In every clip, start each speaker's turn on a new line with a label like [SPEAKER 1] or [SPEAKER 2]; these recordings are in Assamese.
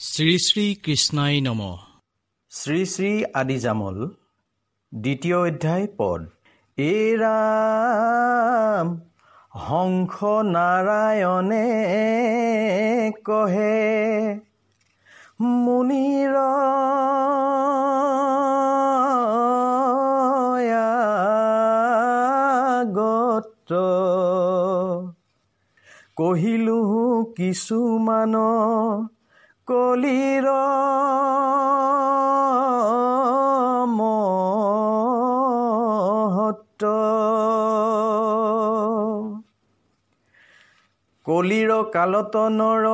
[SPEAKER 1] শ্ৰী শ্ৰী কৃষ্ণাই নম।
[SPEAKER 2] শ্ৰী শ্ৰী আদিজামল দ্বিতীয় অধ্যায় পদ। এৰাম হংস নাৰায়ণে কহে মুনিৰ কহিলো কিছুমান কলিৰ কলিৰ কালত নৰ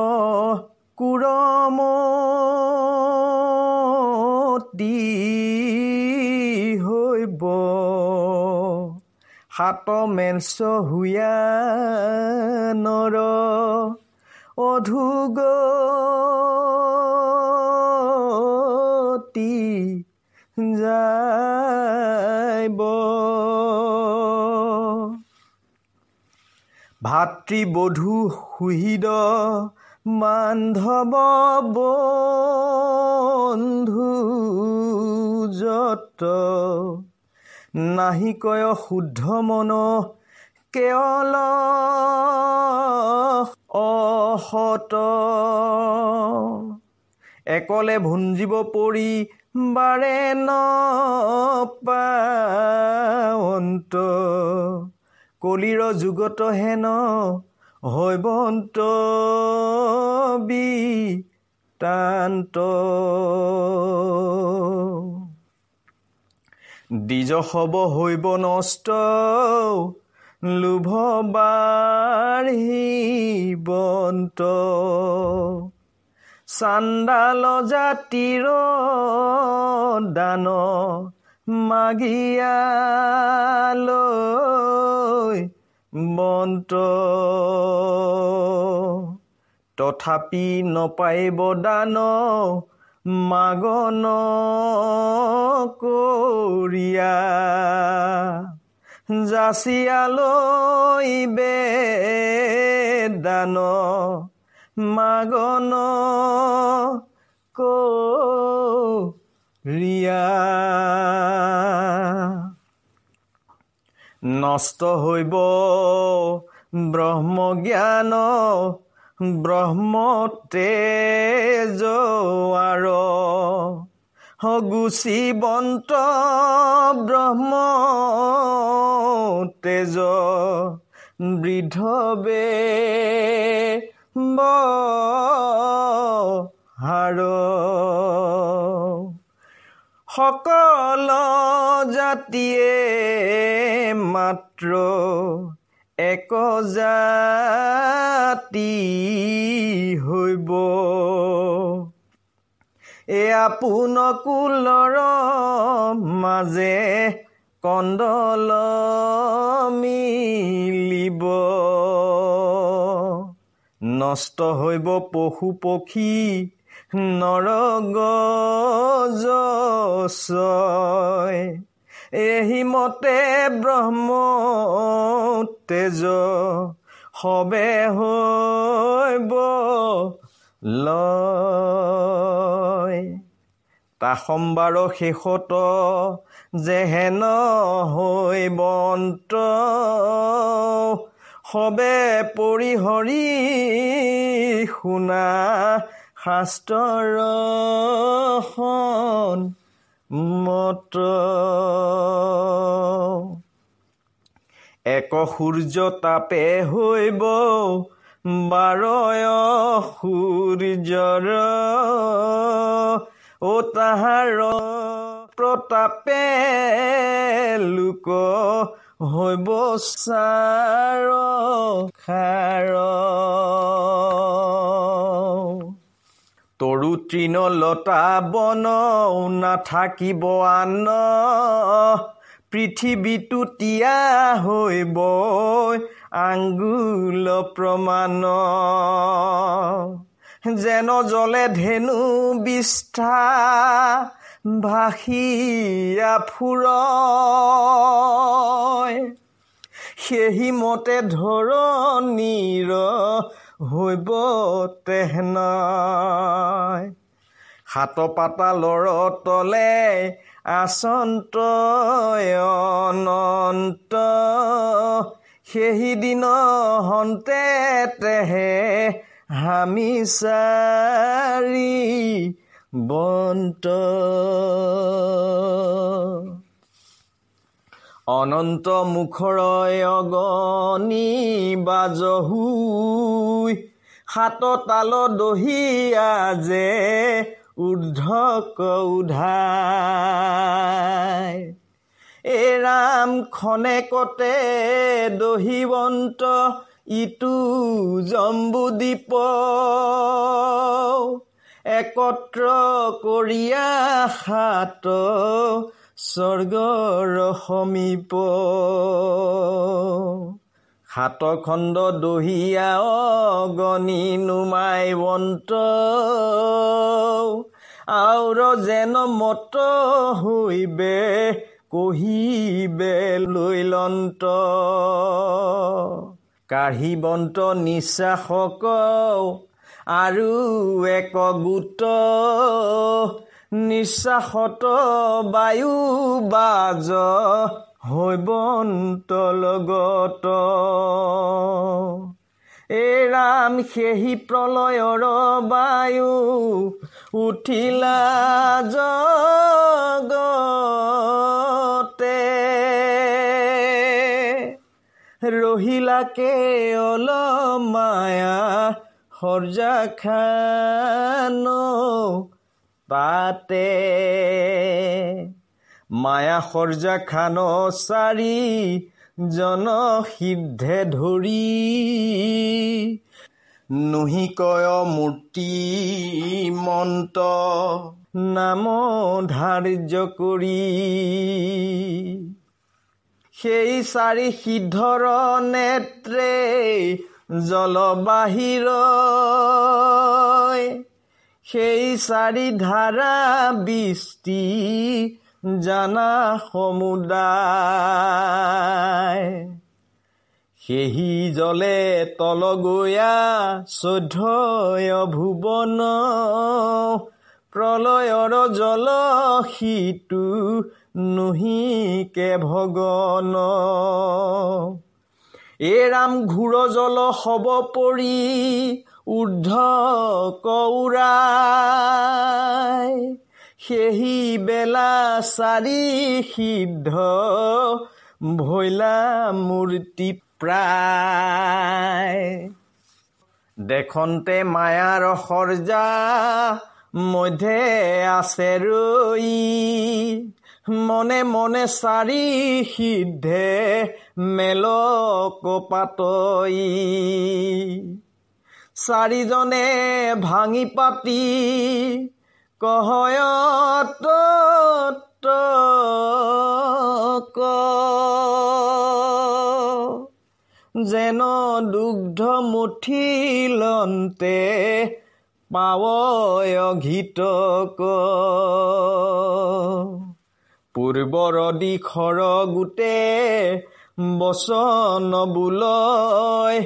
[SPEAKER 2] কুৰমতি হৈব। সাত মেঞ্চ হুয়া নৰ অধুগতি যাইব। ভাতৃবধূ সুহিদ বান্ধৱ বন্ধু যত নাহিকয় শুদ্ধ মন কেৱল অসত একলে ভুঞ্জিব পৰি বাৰে নপাৱন্ত। কলিৰ যুগত হেন হৈবন্ত বিতান্ত। দ্বিজ হব হৈব নষ্ট লোভ বাঢ়িবন্ত চাণ্ডাল জাতিৰ দান মাগিয়ালৈ বন্ত। তথাপি নপাইব দান মাগন কৰিয়া। যাচিয়ালৈ বেদান মাগন কৰিয়া নষ্ট হৈব ব্ৰহ্মজ্ঞান ব্ৰহ্মতে যোৱাৰ গুচিবন্ত ব্ৰহ্ম তেজ বৃদ্ধবে সকল জাতিয়ে মাত্ৰ এক জাতি হৈব। এ আপোন কুলৰ মাজে কণ্ডল মিলিব। নষ্ট হৈব পশু পক্ষী নৰগজয় এহি মতে ব্ৰহ্ম তেজ সবে হৈব লয়। তাসম্বাৰ শেষত যেহেন হৈবন্ত সবে পৰিহৰি শুনা শাস্ত্ৰৰ মত এক সূৰ্য তাপে হৈব বাৰয় সূৰ্যৰ তাহাৰ প্ৰতাপে লোক হৈব চাৰ খাৰ। তৰু তৃণ লতা বন নাথাকিব আন। পৃথিৱীটো তিয়া হৈব আংগুল প্ৰমাণ। যেন জলে ধেনু বিষ্ঠা ভাসিয়া ফুৰ সেহি মতে ধৰণীৰ হৈব তেহনাই সাত পাতালৰ তলে আচন্ত অনন্ত। সেইদিন হন্তে তেহে হামি চাৰি বন্ত। অনন্ত মুখৰয় অগণি বাজহুই সাত তাল দহিয়া যে ঊৰ্ধক উধাই ৰাম খনে কতে দহিবন্ত ইটো জম্বুদ্বীপ একত্ৰ কৰিয়া সাত স্বৰ্গৰ সমীপ। সাত খণ্ড দহিয়া অগণি নুমাই বন্ত আউৰ যেন মত হৈবে কহিবে লৈলন্ত কাঢ়িবন্ত নিশ্বাসক আৰু এক গোট নিশ্বাসত বায়ু বাজ হৈবন্ত লগত। এই ৰাম সেহি প্ৰলয়ৰ বায়ু উঠিলা জগতে ৰহিলাকে অল মায়া সৰ্জা খান তাতে মায়া সৰ্জা খান চাৰি জন সিদ্ধে ধৰি। নুহিকয় মূৰ্তি মন্ত নাম ধাৰ্য কৰি। সেই চাৰি সিদ্ধৰ নেত্ৰে জল বাহিৰ সেই চাৰি ধাৰা বৃষ্টি জানা সমুদায়। সেহি জলে তল গয়া চৈধ্যয় ভুৱন প্ৰলয়ৰ জল সিটো নুহিকে ভগন। এ ৰাম ঘূৰ জল হব পৰি ঊৰ্ধ কৌৰাই। সেহি বেলা চাৰি সিদ্ধ ভৈলা মূৰ্তি প্ৰায়। দেখন্তে মায়াৰ সৰ্জা মধ্যে আছে ৰৈ। মনে মনে চাৰি সিদ্ধে মেল কপাতই চাৰিজনে ভাঙি পাতি কহয়ত যেন দুগ্ধ মুঠিলন্তে পাৱয় ঘিতক পূৰ্বৰ দিশৰ গোটে বচন বোলয়।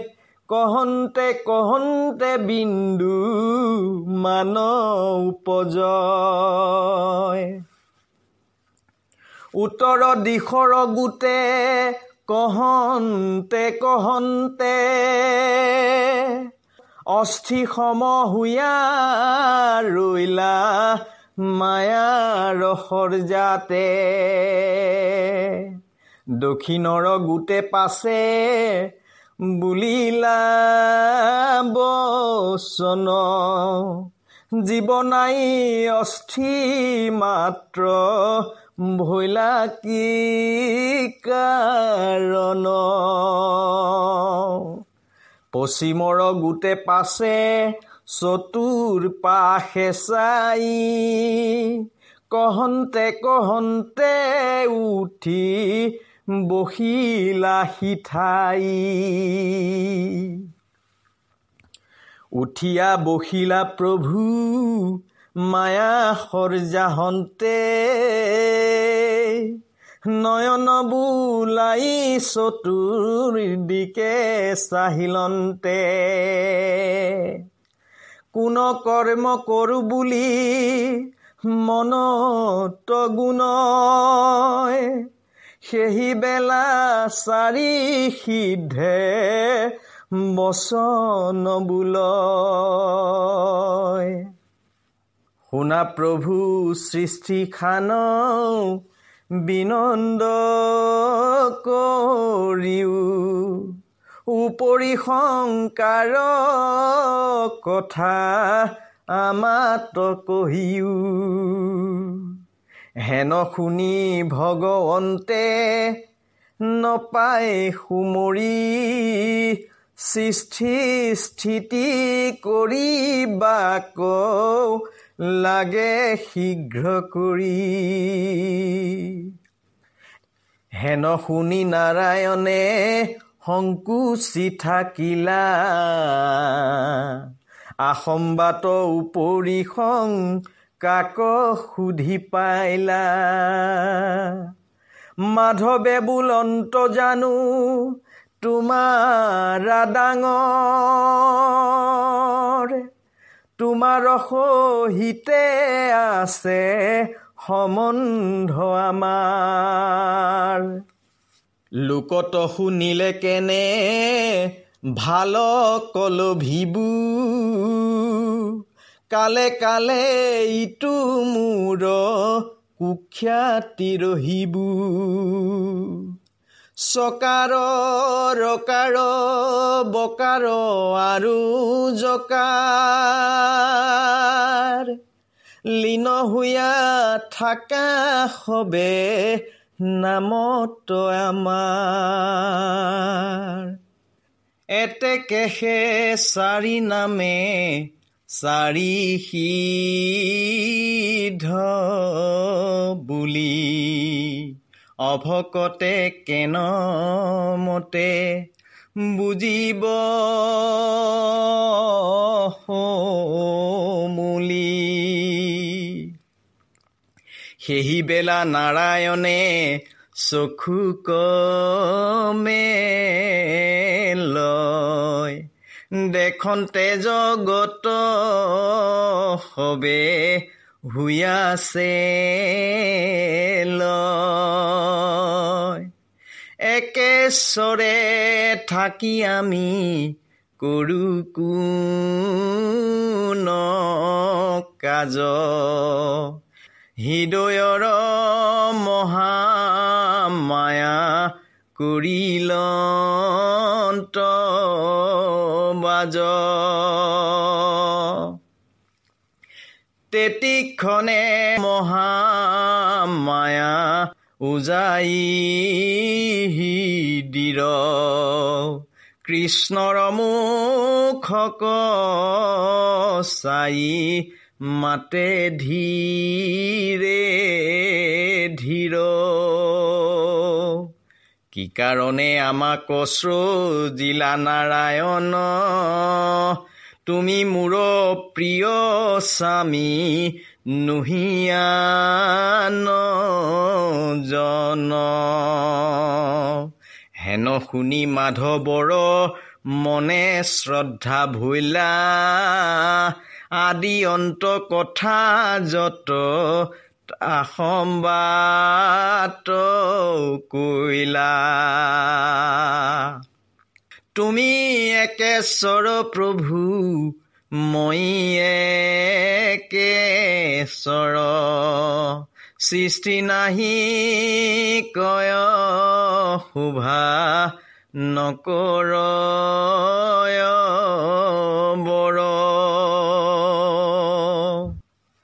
[SPEAKER 2] কহন্তে কহন্তে বিন্দু মান উপজয়। উত্তৰ দিশৰ গোটে কহন্তে কহন্তে অস্থি সম হুয়া ৰৈলা মায়াৰ সৰ্জাতে। দক্ষিণৰ গোটে পাছে বুলিলা বচন। জীৱনাই অস্থি মাত্ৰ ভৈলা কি কাৰণ? পশ্চিমৰ গোটে পাছে চতুৰ পাশে চাই কহন্তে কহন্তে উঠি বহিলা সিঠাই উঠিয়া বহিলা প্ৰভু মায়া সৰ্জাহন্তে নয়ন বোলাই চতুৰ দিকে চাহিলন্তে। কোন কৰ্ম কৰোঁ বুলি মনত গুণ সেহি বেলা চাৰি সিদ্ধে বচন বোল শুনা প্ৰভু সৃষ্টি খান বিনন্দ কৰিও। উপৰি শংকাৰ কথা আমাত কহিও। হেন শুনি ভগৱন্তে নপাই সুমৰি সৃষ্টি স্থিতি কৰিবাক লাগে শীঘ্ৰ কৰি। হেন শুনি নাৰায়ণে সংকুচি থাকিলা। আসম্বাত উপৰি সং কাক সুধি পাইলা। মাধৱে বোলন্ত জানো তোমাৰ ডাঙৰ তোমাৰ সহিতে আছে সম্বন্ধ আমাৰ। লোকত শুনিলে কেনে ভাল কল ভিবু। কালে কালে ইটো মোৰ কুখ্যাতি ৰহিবু চকাৰ ৰকাৰ বকাৰ আৰু জকাৰ। লীন হৈয়া থাকা হবে নামত আমাৰ। এতেকেহে চাৰি নামে চাৰি সিধ বুলি। অভকতে কেন মতে বুজিব মূলি। সেহি নাৰায়ণে চকু কমে লয়। দেখন্তে জগত হবে হুয়াছে একেশ্বৰে থাকি আমি কৰোঁ কোন কাজ। হৃদয়ৰ মহামায়া কৰিল বাজ তেতিক্ষণে মহামায়া উজাই দিৰ। কৃষ্ণৰ মুখক চাই মাতে ধীৰে ধীৰ। কি কাৰণে আমাক জিলা নাৰায়ণ? তুমি মোৰ প্ৰিয় স্বামী নুহিয়ান হেন শুনি মাধৱৰ মনে শ্ৰদ্ধা ভৈলা। আদি অন্ত কথা যত সম্বাত কৈলা তুমি একেশ্বৰ প্ৰভু মই একেশ্বৰ। সৃষ্টি নাহি কয় শোভা নকৰ বৰ।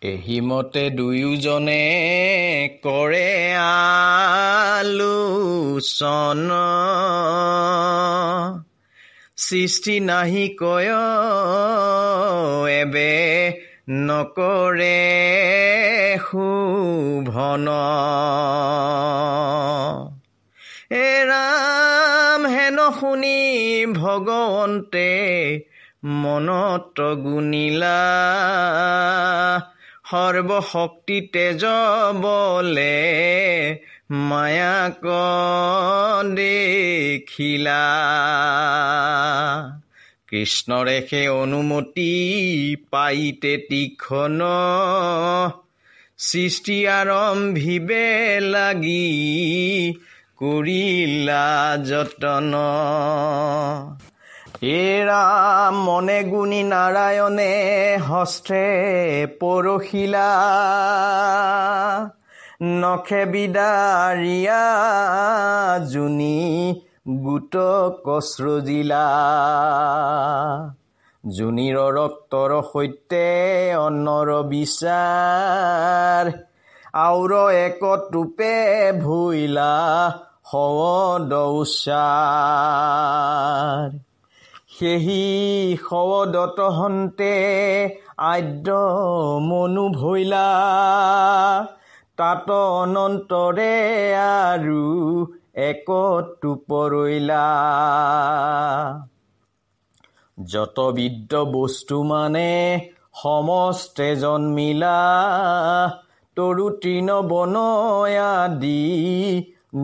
[SPEAKER 2] এহিমতে দুয়োজনে কৰে আলোচন। সৃষ্টি নাহি কয় এবে নকৰে শুভন। এৰাম হেন শুনি ভগৱন্তে মনত গুণিলা। সৰ্বশক্তি তেজ বলে মায়াক দেখিলা। কৃষ্ণৰে সেই অনুমতি পাইতে তীক্ষণ সৃষ্টি আৰম্ভিবে লাগি কৰিলা যতন। এৰা মনে গুণী নাৰায়ণে হস্তে পৰশিলা নখে বিদাৰিয়া জুনি গোট কচৰজিলা জুনিৰ ৰক্তৰ সৈতে অন্নৰ বিচাৰ। আউৰ এক টোপে ভৈলা সদ উচাৰ সেহি সদত হন্তে আদ্য মনু ভৈলা। তাত অনন্তৰে আৰু এক টোপৰৈলা যত বিদ্য বস্তু মানে সমস্তে জন্মিলা তৰু তৃণ বন আদি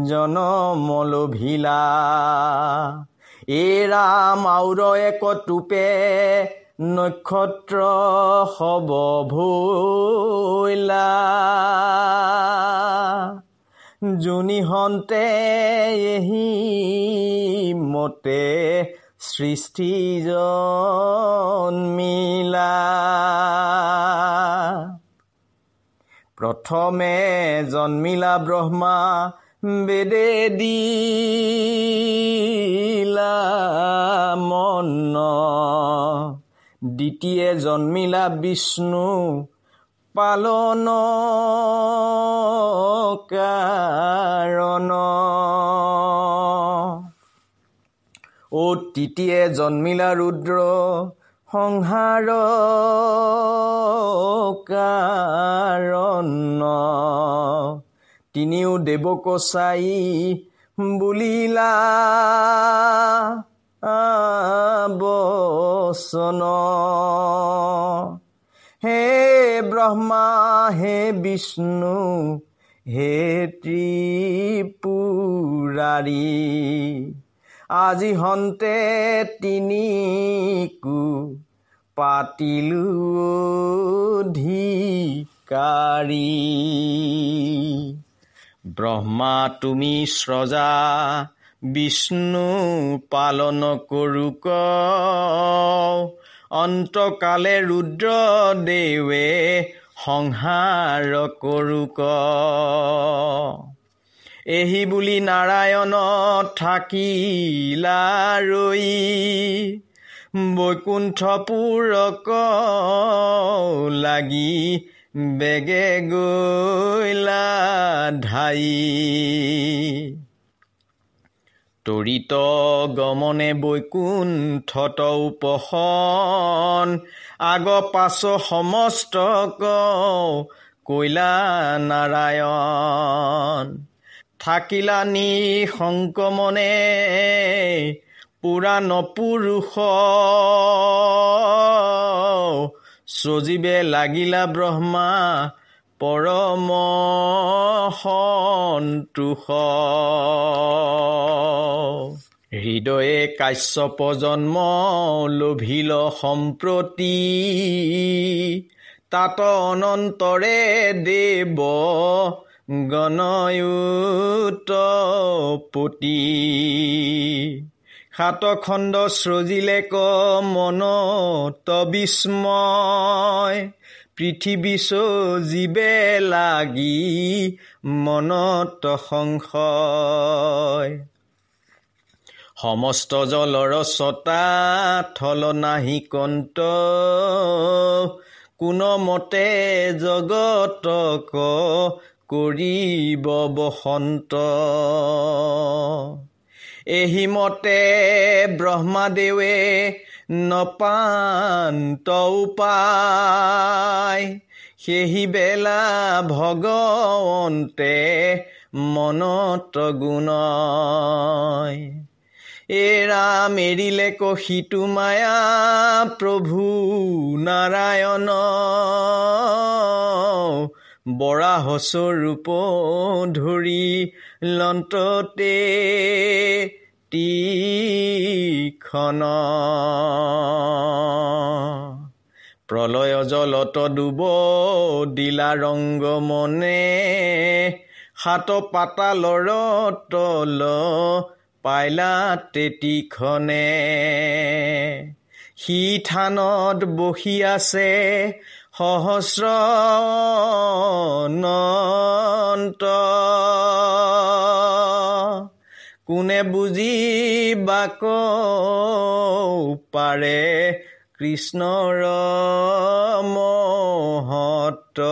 [SPEAKER 2] জনমলভিলা এৰা মাউৰ এক টোপে নক্ষত্ৰ হব ভৈলা জুনিহন্তে এহি মতে সৃষ্টি জন্মিলা প্ৰথমে জন্মিলা ব্ৰহ্মা বেদে দিলা মন। দ্বিতীয় জন্মিলা বিষ্ণু পালন কাৰণ। অ তৃতীয়ে জন্মিলা ৰুদ্ৰ সংহাৰ কাৰণ। তিনিও দেৱক চাই বুলিলা। বচন। হে ব্ৰহ্মা হে বিষ্ণু হে ত্ৰিপুৰাৰী। আজি হন্তে তিনিকো পাতিলো ধিকাৰী ব্ৰহ্মা তুমি স্ৰজা বিষ্ণু পালন কৰোক অন্তকালে ৰুদ্ৰ দেৱে সংহাৰ কৰোক এহি বুলি নাৰায়ণ থাকিলা ৰৈ বৈকুণ্ঠপুৰক লাগি বেগে গৈলা ধাই তৰিত গমনে বৈকুণ্ঠত উপশন আগ পাছ সমস্ত কৈলা নাৰায়ণ। থাকিলা নি সংকমনে পুৰা নপুৰুষ সজীৱে লাগিলা ব্ৰহ্মা পৰম সন্তোষ। হৃদয়ে কাশ্যপ জন্ম লোভিল সম্প্ৰতি তাত অনন্তৰে দেৱ গণয়ুত পতি সাতখণ্ড সৃজিলে ক মনত বিস্ময়। পৃথিৱী সজীৱে লাগি মনত সংশয়। সমস্ত জলৰ ছটা থল নাহি কন্ত কোনোমতে জগতক কৰিব বসন্ত। এহিমতে ব্ৰহ্মাদেৱে নপান্ত উপায়। সেহি বেলা ভগৱন্তে মনত গুণয়। এৰা মেৰিলে কহিতো মায়া প্ৰভু নাৰায়ণ। বৰাহস্বৰূপ ধৰি লন্ততে তীখন প্ৰলয় জলত ডুব দিলা ৰংগ মনে সাত পাতালৰ তল পাইলা তেতিখনে সি থানত বহি আছে সহস্ৰ কোনে বুজি বাক পাৰে কৃষ্ণৰ মহত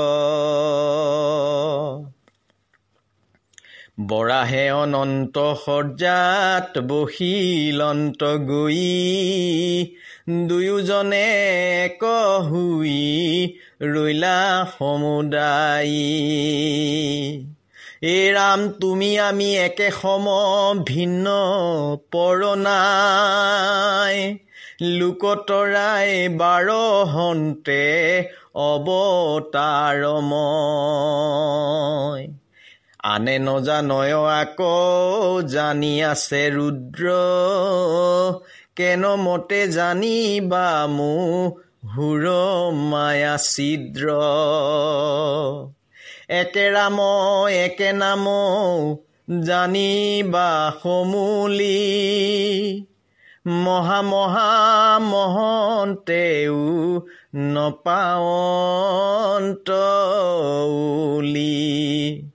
[SPEAKER 2] বৰাহে অনন্ত সৰ্যাত বহিলন্ত গৈ দুয়োজনে এক হুই ৰৈলা সমুদায়ী। এই ৰাম তুমি আমি একে সম ভিন্ন পৰণাই লোকতৰাই বাৰ হন্তে অৱতাৰময়। আনে নজানয় আকৌ জানি আছে ৰুদ্ৰ। কেন মতে জানিবা মো হুৰ মায়া ছিদ্ৰ? একে ৰাম একে নাম জানিবা সমূলি। মহা মহা মহন্তেও নপাৱন্তলি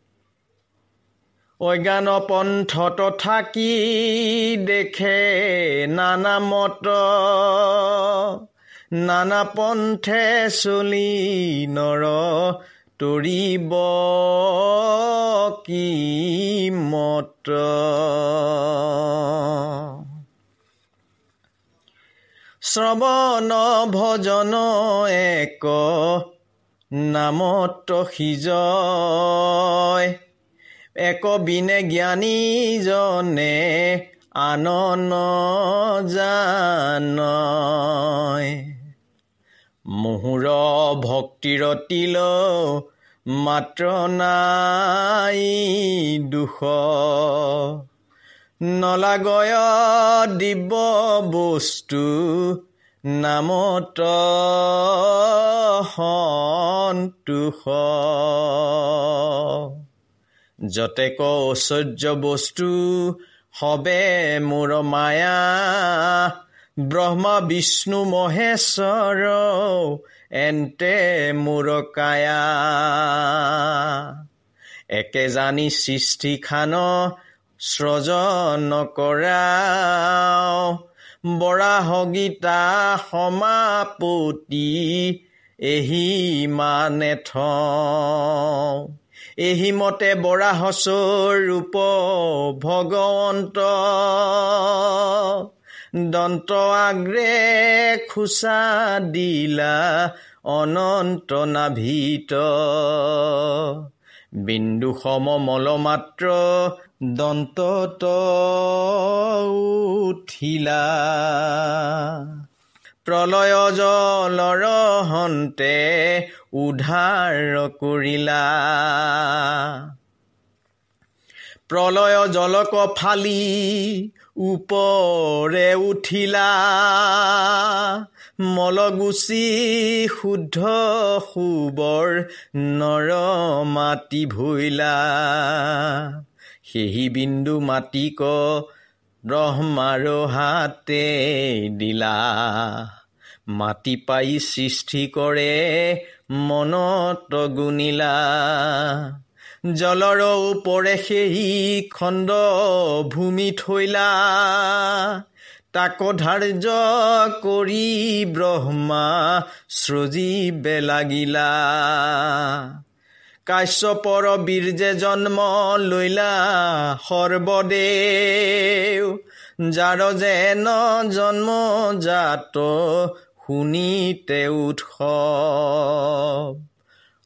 [SPEAKER 2] অজ্ঞান পন্থত থাকি দেখে নানা মত নানা পন্থে চলি নৰ তৰিব কি মত? শ্ৰৱণ ভজন এক নামত সিজ এক বিনে জ্ঞানীজনে আনন জান মুহুৰ ভক্তিৰ তিল মাত্ৰ নাই দুখ। নলাগয় দিব বস্তু নামত সন্তোষ। যতেক ঐশ্বৰ্য বস্তু সবে মোৰ মায়া। ব্ৰহ্মা বিষ্ণু মহেশ্বৰ এন্তে মোৰ কায়া। একে জানি সৃষ্টি খান স্ৰজন কৰা বৰাহ গীতা সমাপতি এহি মানে থওঁ। এহি মতে বৰাহস্বৰূপ ভগৱন্ত। দন্ত আগ্ৰে খোচা দিলা অনন্ত নাভিত। বিন্দু সম মল মাত্ৰ দন্তত উঠিলা। প্ৰলয় জলৰ হন্তে উদ্ধাৰ কৰিলা। প্ৰলয় জলক ফালি ওপৰে উঠিলা। মলগুচি শুদ্ধ শুবৰ নৰ মাটি ভৈলা সেহি বিন্দু মাটিক ব্ৰহ্মাৰ হাতে দিলা। মাটি পাই সৃষ্টি কৰে মনত গুণিলা জলৰ ওপৰে সেই খণ্ড ভূমি থৈলা। তাক ধাৰ্য কৰি ব্ৰহ্মা সৃজিবে লাগিলা কাশ্যপৰ বীৰ্যে জন্ম লৈলা সৰ্বদেৱ। যাৰ যেন জন্ম জাত শুনিতে উৎসৱ।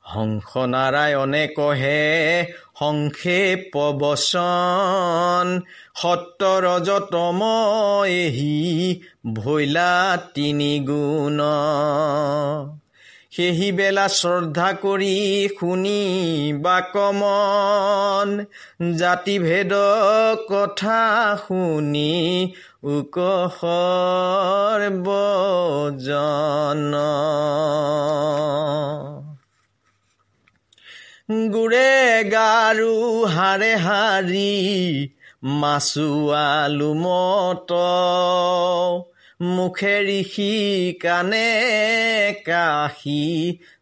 [SPEAKER 2] হংস নাৰায়ণে কহে সংক্ষেপ বচন সত্ৰ ৰজতম এহি ভৈলা তিনি গুণ। সেহি বেলা শ্ৰদ্ধা কৰি শুনি বাকমন জাতিভেদ কথা শুনি উকসৰ বজন গুৰে গাৰু হাৰে হাৰি মাছুৱালো মত মুখে ঋষি কাণে কাশী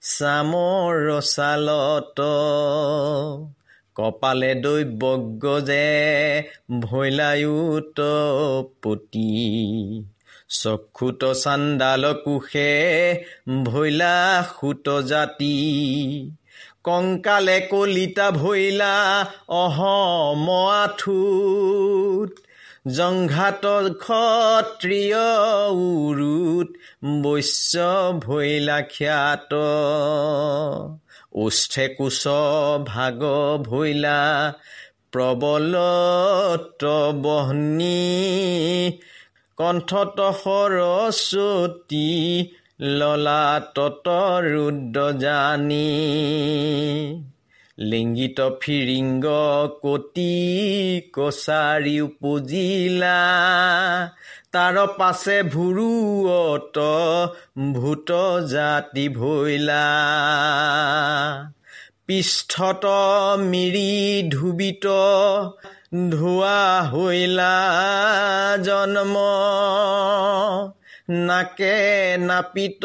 [SPEAKER 2] চামৰ চালত কপালে দৈৱজ্ঞ যে ভৈলায়ুত পতি। চক্ষুত চাণ্ডাল কোষে ভৈলা সুত জাতি। কংকালে কলিতা ভৈলা অহম আঠুত। জংঘাত ক্ষত্ৰিয় উৰুত বৈশ্য ভৈলা খ্যাত। ওষ্ঠে কোচ ভাগ ভৈলা প্ৰবলত বহ্নি কণ্ঠত সৰস্বতী ললা তত ৰুদ্ৰ লিংগিত ফিৰিংগ কটি কছাৰী উপজিলা। তাৰ পাছে ভুৰুৱত ভূত জাতি ভৈলা। পৃষ্ঠত মিৰি ধুবিত ধোৱা হৈলা জন্ম। নাকে নাপিত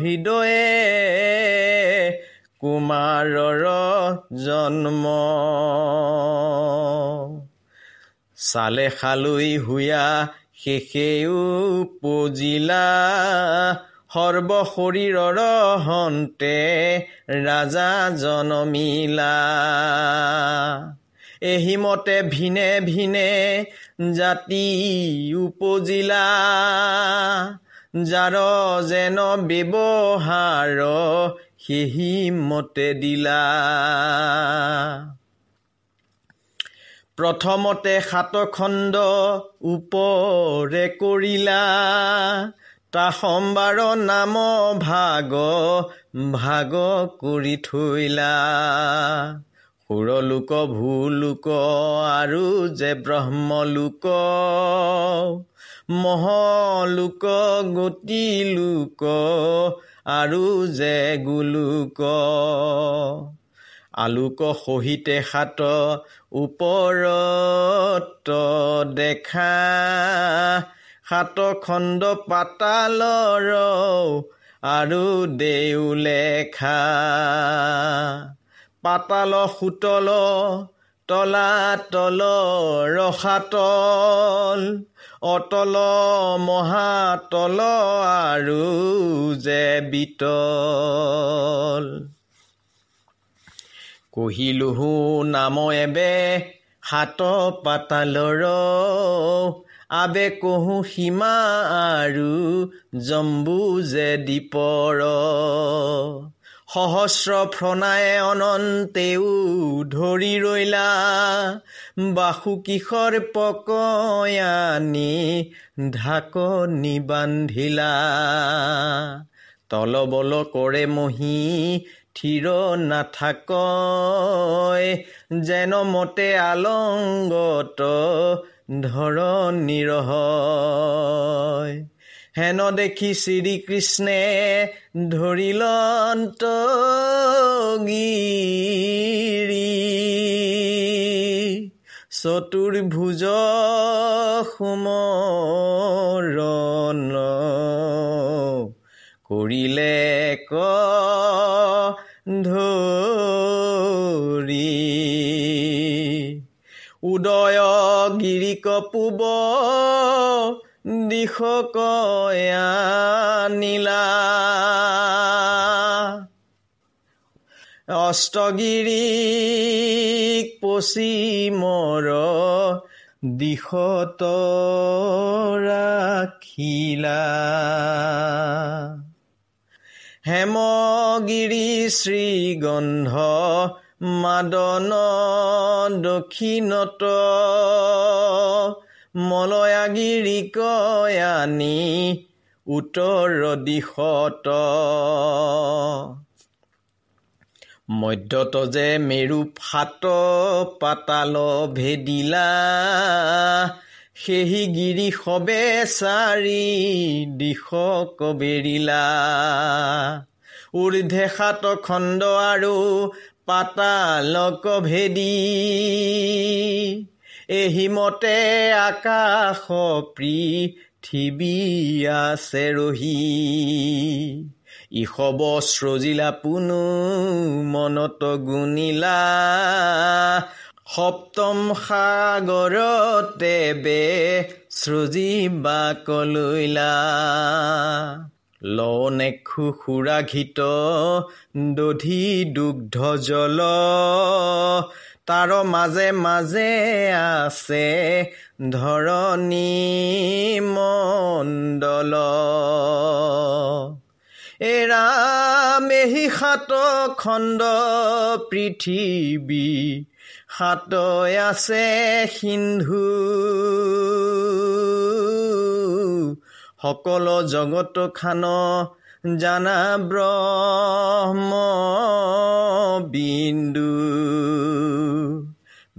[SPEAKER 2] হৃদয়ে কুমাৰৰ জন্ম। চালে খালৈ হুয়া শেষেও পজিলা সৰ্ব শৰীৰৰ হন্তে ৰাজা জনমিলা। এহিমতে ভিনে ভিনে জাতি উপজিলা যাৰ যেন ব্যৱহাৰ সেহি মতে দিলা। প্ৰথমতে সাতখণ্ড ওপৰে কৰিলা। তা সম্বাৰ নাম ভাগ ভাগ কৰি থৈলা। সুৰলোক ভূলোক আৰু যে ব্ৰহ্মলোক মহলোক গতি লোক আৰু যে গোলোক। আলোক সহিতে সাত ওপৰত দেখা। সাত খণ্ড পাতালৰ আৰু দেউলেখা পাতাল সুতল তলাতল ৰসাতল অতল মহাতল আৰু যে বিতল। কহিলোহো নাম এবে হাত পাতালৰ। আবে কহো সীমা আৰু জম্বু যে দীপৰ সহস্ৰ ফ্ৰণাই অনন্তেও ধৰি ৰৈলা বাসুকিশৰ পকয়ানি ঢাকনি বান্ধিলা। তলবল কৰে মহি থিৰ নাথাক যেন মতে আলংগত ধৰ নিৰহ হেন দেখি শ্ৰীকৃষ্ণে ধৰিলন্ত চতুৰ্ভুজ সুমৰণ কৰিলে ক উদয় গিৰিক পূব দিশ কয়ানিলা অষ্টগিৰিক পশ্চিমৰ দিশত ৰাখিলা। হেমগিৰি শ্ৰীগন্ধ মাদন দক্ষিণত মলয়াগিৰি কয়ানি উত্তৰ দিশত। মধ্যত যে মেৰু ফাট পাতাল ভেদিলা সেহি গিৰি সবে চাৰি দিশ কবেৰিলা ঊৰ্ধে সাত খণ্ড আৰু পাতালক ভেদি এহিমতে আকাশ পৃথিৱী আছে ৰহি। ইষব স্ৰজিলা পুনু মনত গুণিলা। সপ্তম সাগৰতে বে সৃজিবা কলৈলা লনেক্ষু সুৰাঘিত দধি দুগ্ধ জল। তাৰ মাজে মাজে আছে ধৰণী মণ্ডল। এৰামেহি সাত খণ্ড পৃথিৱী সাত আছে সিন্ধু। সকলো জগত খান জানা ব্ৰহ্ম বিন্দু।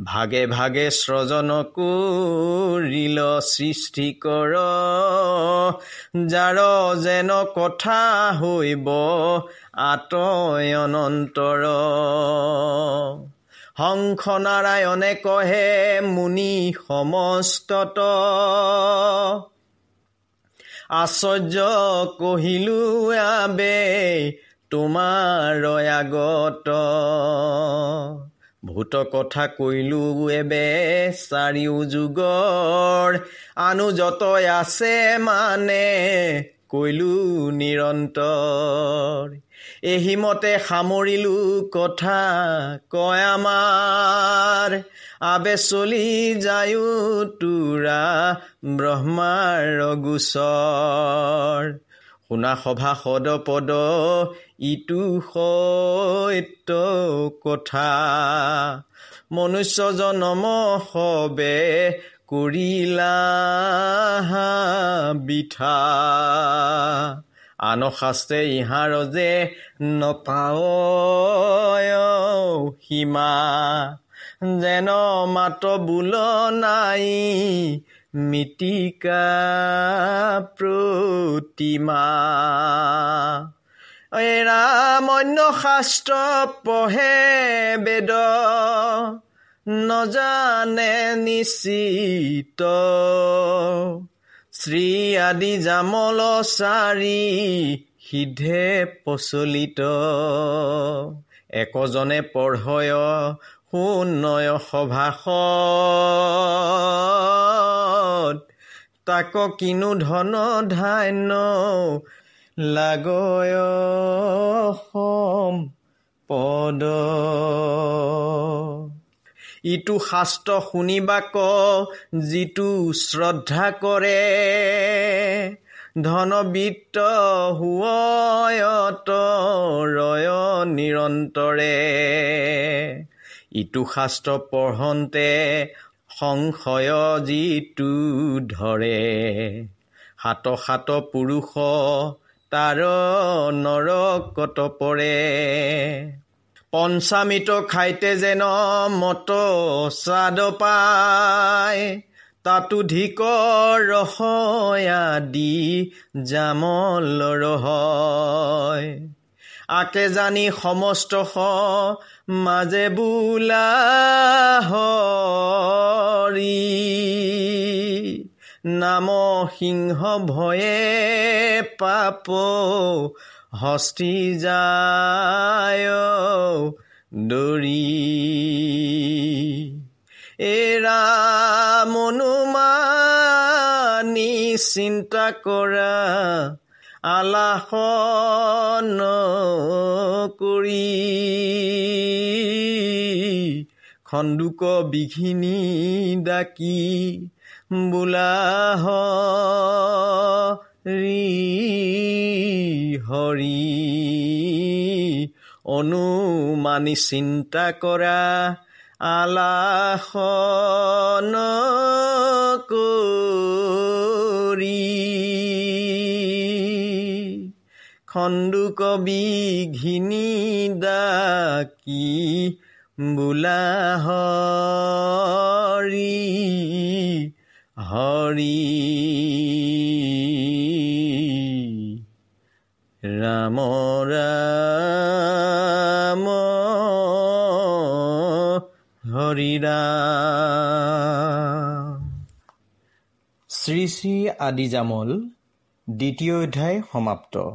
[SPEAKER 2] ভাগে ভাগে স্ৰজন কৰিল সৃষ্টি কৰ। যাৰ যেন কথা হৈব আতয়নন্তৰ হংস নাৰায়ণে কহে মুনি সমস্তত আশ্চৰ্য কহিলো আবে তোমাৰ আগত ভূত কথা কৈলো এবে চাৰিও যুগৰ আনু যত আছে মানে কৈলো নিৰন্তৰ। এহিমতে সামৰিলো কথা কয় আমাৰ। আবে চলি যায়ো তোৰা ব্ৰহ্মাৰ গোচৰ। শুনা সভা সদ পদ ইটো সত্য কথা। মনুষ্য জনম সবে কৰিলা বিঠা আন শাস্ত্ৰে ইহাৰ যে নপায় সীমা যেন মাত বোল নাই মিতিকা প্ৰতিমা। ৰামন্য শাস্ত্ৰ পঢ়ে বেদ নজানে নিশ্চিত শ্ৰী আদি জামল চাৰি সিদ্ধে প্ৰচলিত। একজনে পঢ়য় সুনয় সভাস তাক কিনো ধন ধান্য লাগয় পদ। ইটো শাস্ত্ৰ শুনিবাক যিটো শ্ৰদ্ধা কৰে। ধনবিত্ত হুয়ত ৰয় নিৰন্তৰে। ইটো শাস্ত্ৰ পঢ়ন্তে সংশয় যিটো ধৰে। সাত সাত পুৰুষ তাৰ নৰকত পৰে। পঞ্চামিত খাইতে যেন মত চাদ পায়। তাতো ধিক ৰসয়াদি জামল ৰহয়। আকে জানি সমস্ত মাজে বোলা হৰি। নাম সিংহ ভয়ে পাপ হস্তি যায় দৰি এৰা মনুমানি চিন্তা কৰা আলাসন কৰি। খন্দুক বিঘিনি ডাকি বোলা হৰি অনুমানি চিন্তা কৰা আলাসন কৰি খণ্ডু কবি ঘিনি ডাকি বোলা হৰি। হৰি ৰাম ৰাম হৰি ৰাম শ্ৰী শ্ৰী আদিজামল দ্বিতীয় অধ্যায় সমাপ্ত।